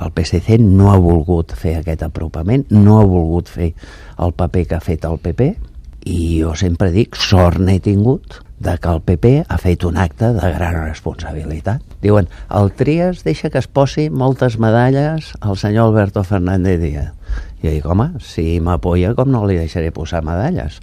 El PSC no ha volgut fer aquest apropament, no ha volgut fer el paper que ha fet el PP, i jo sempre dic, sort n'he tingut de que el PP ha fet un acte de gran responsabilitat. Diuen, el Trias deixa que es posi moltes medalles al senyor Alberto Fernández Díaz. I jo dic, home, si m'apoya, com no li deixaré posar medalles?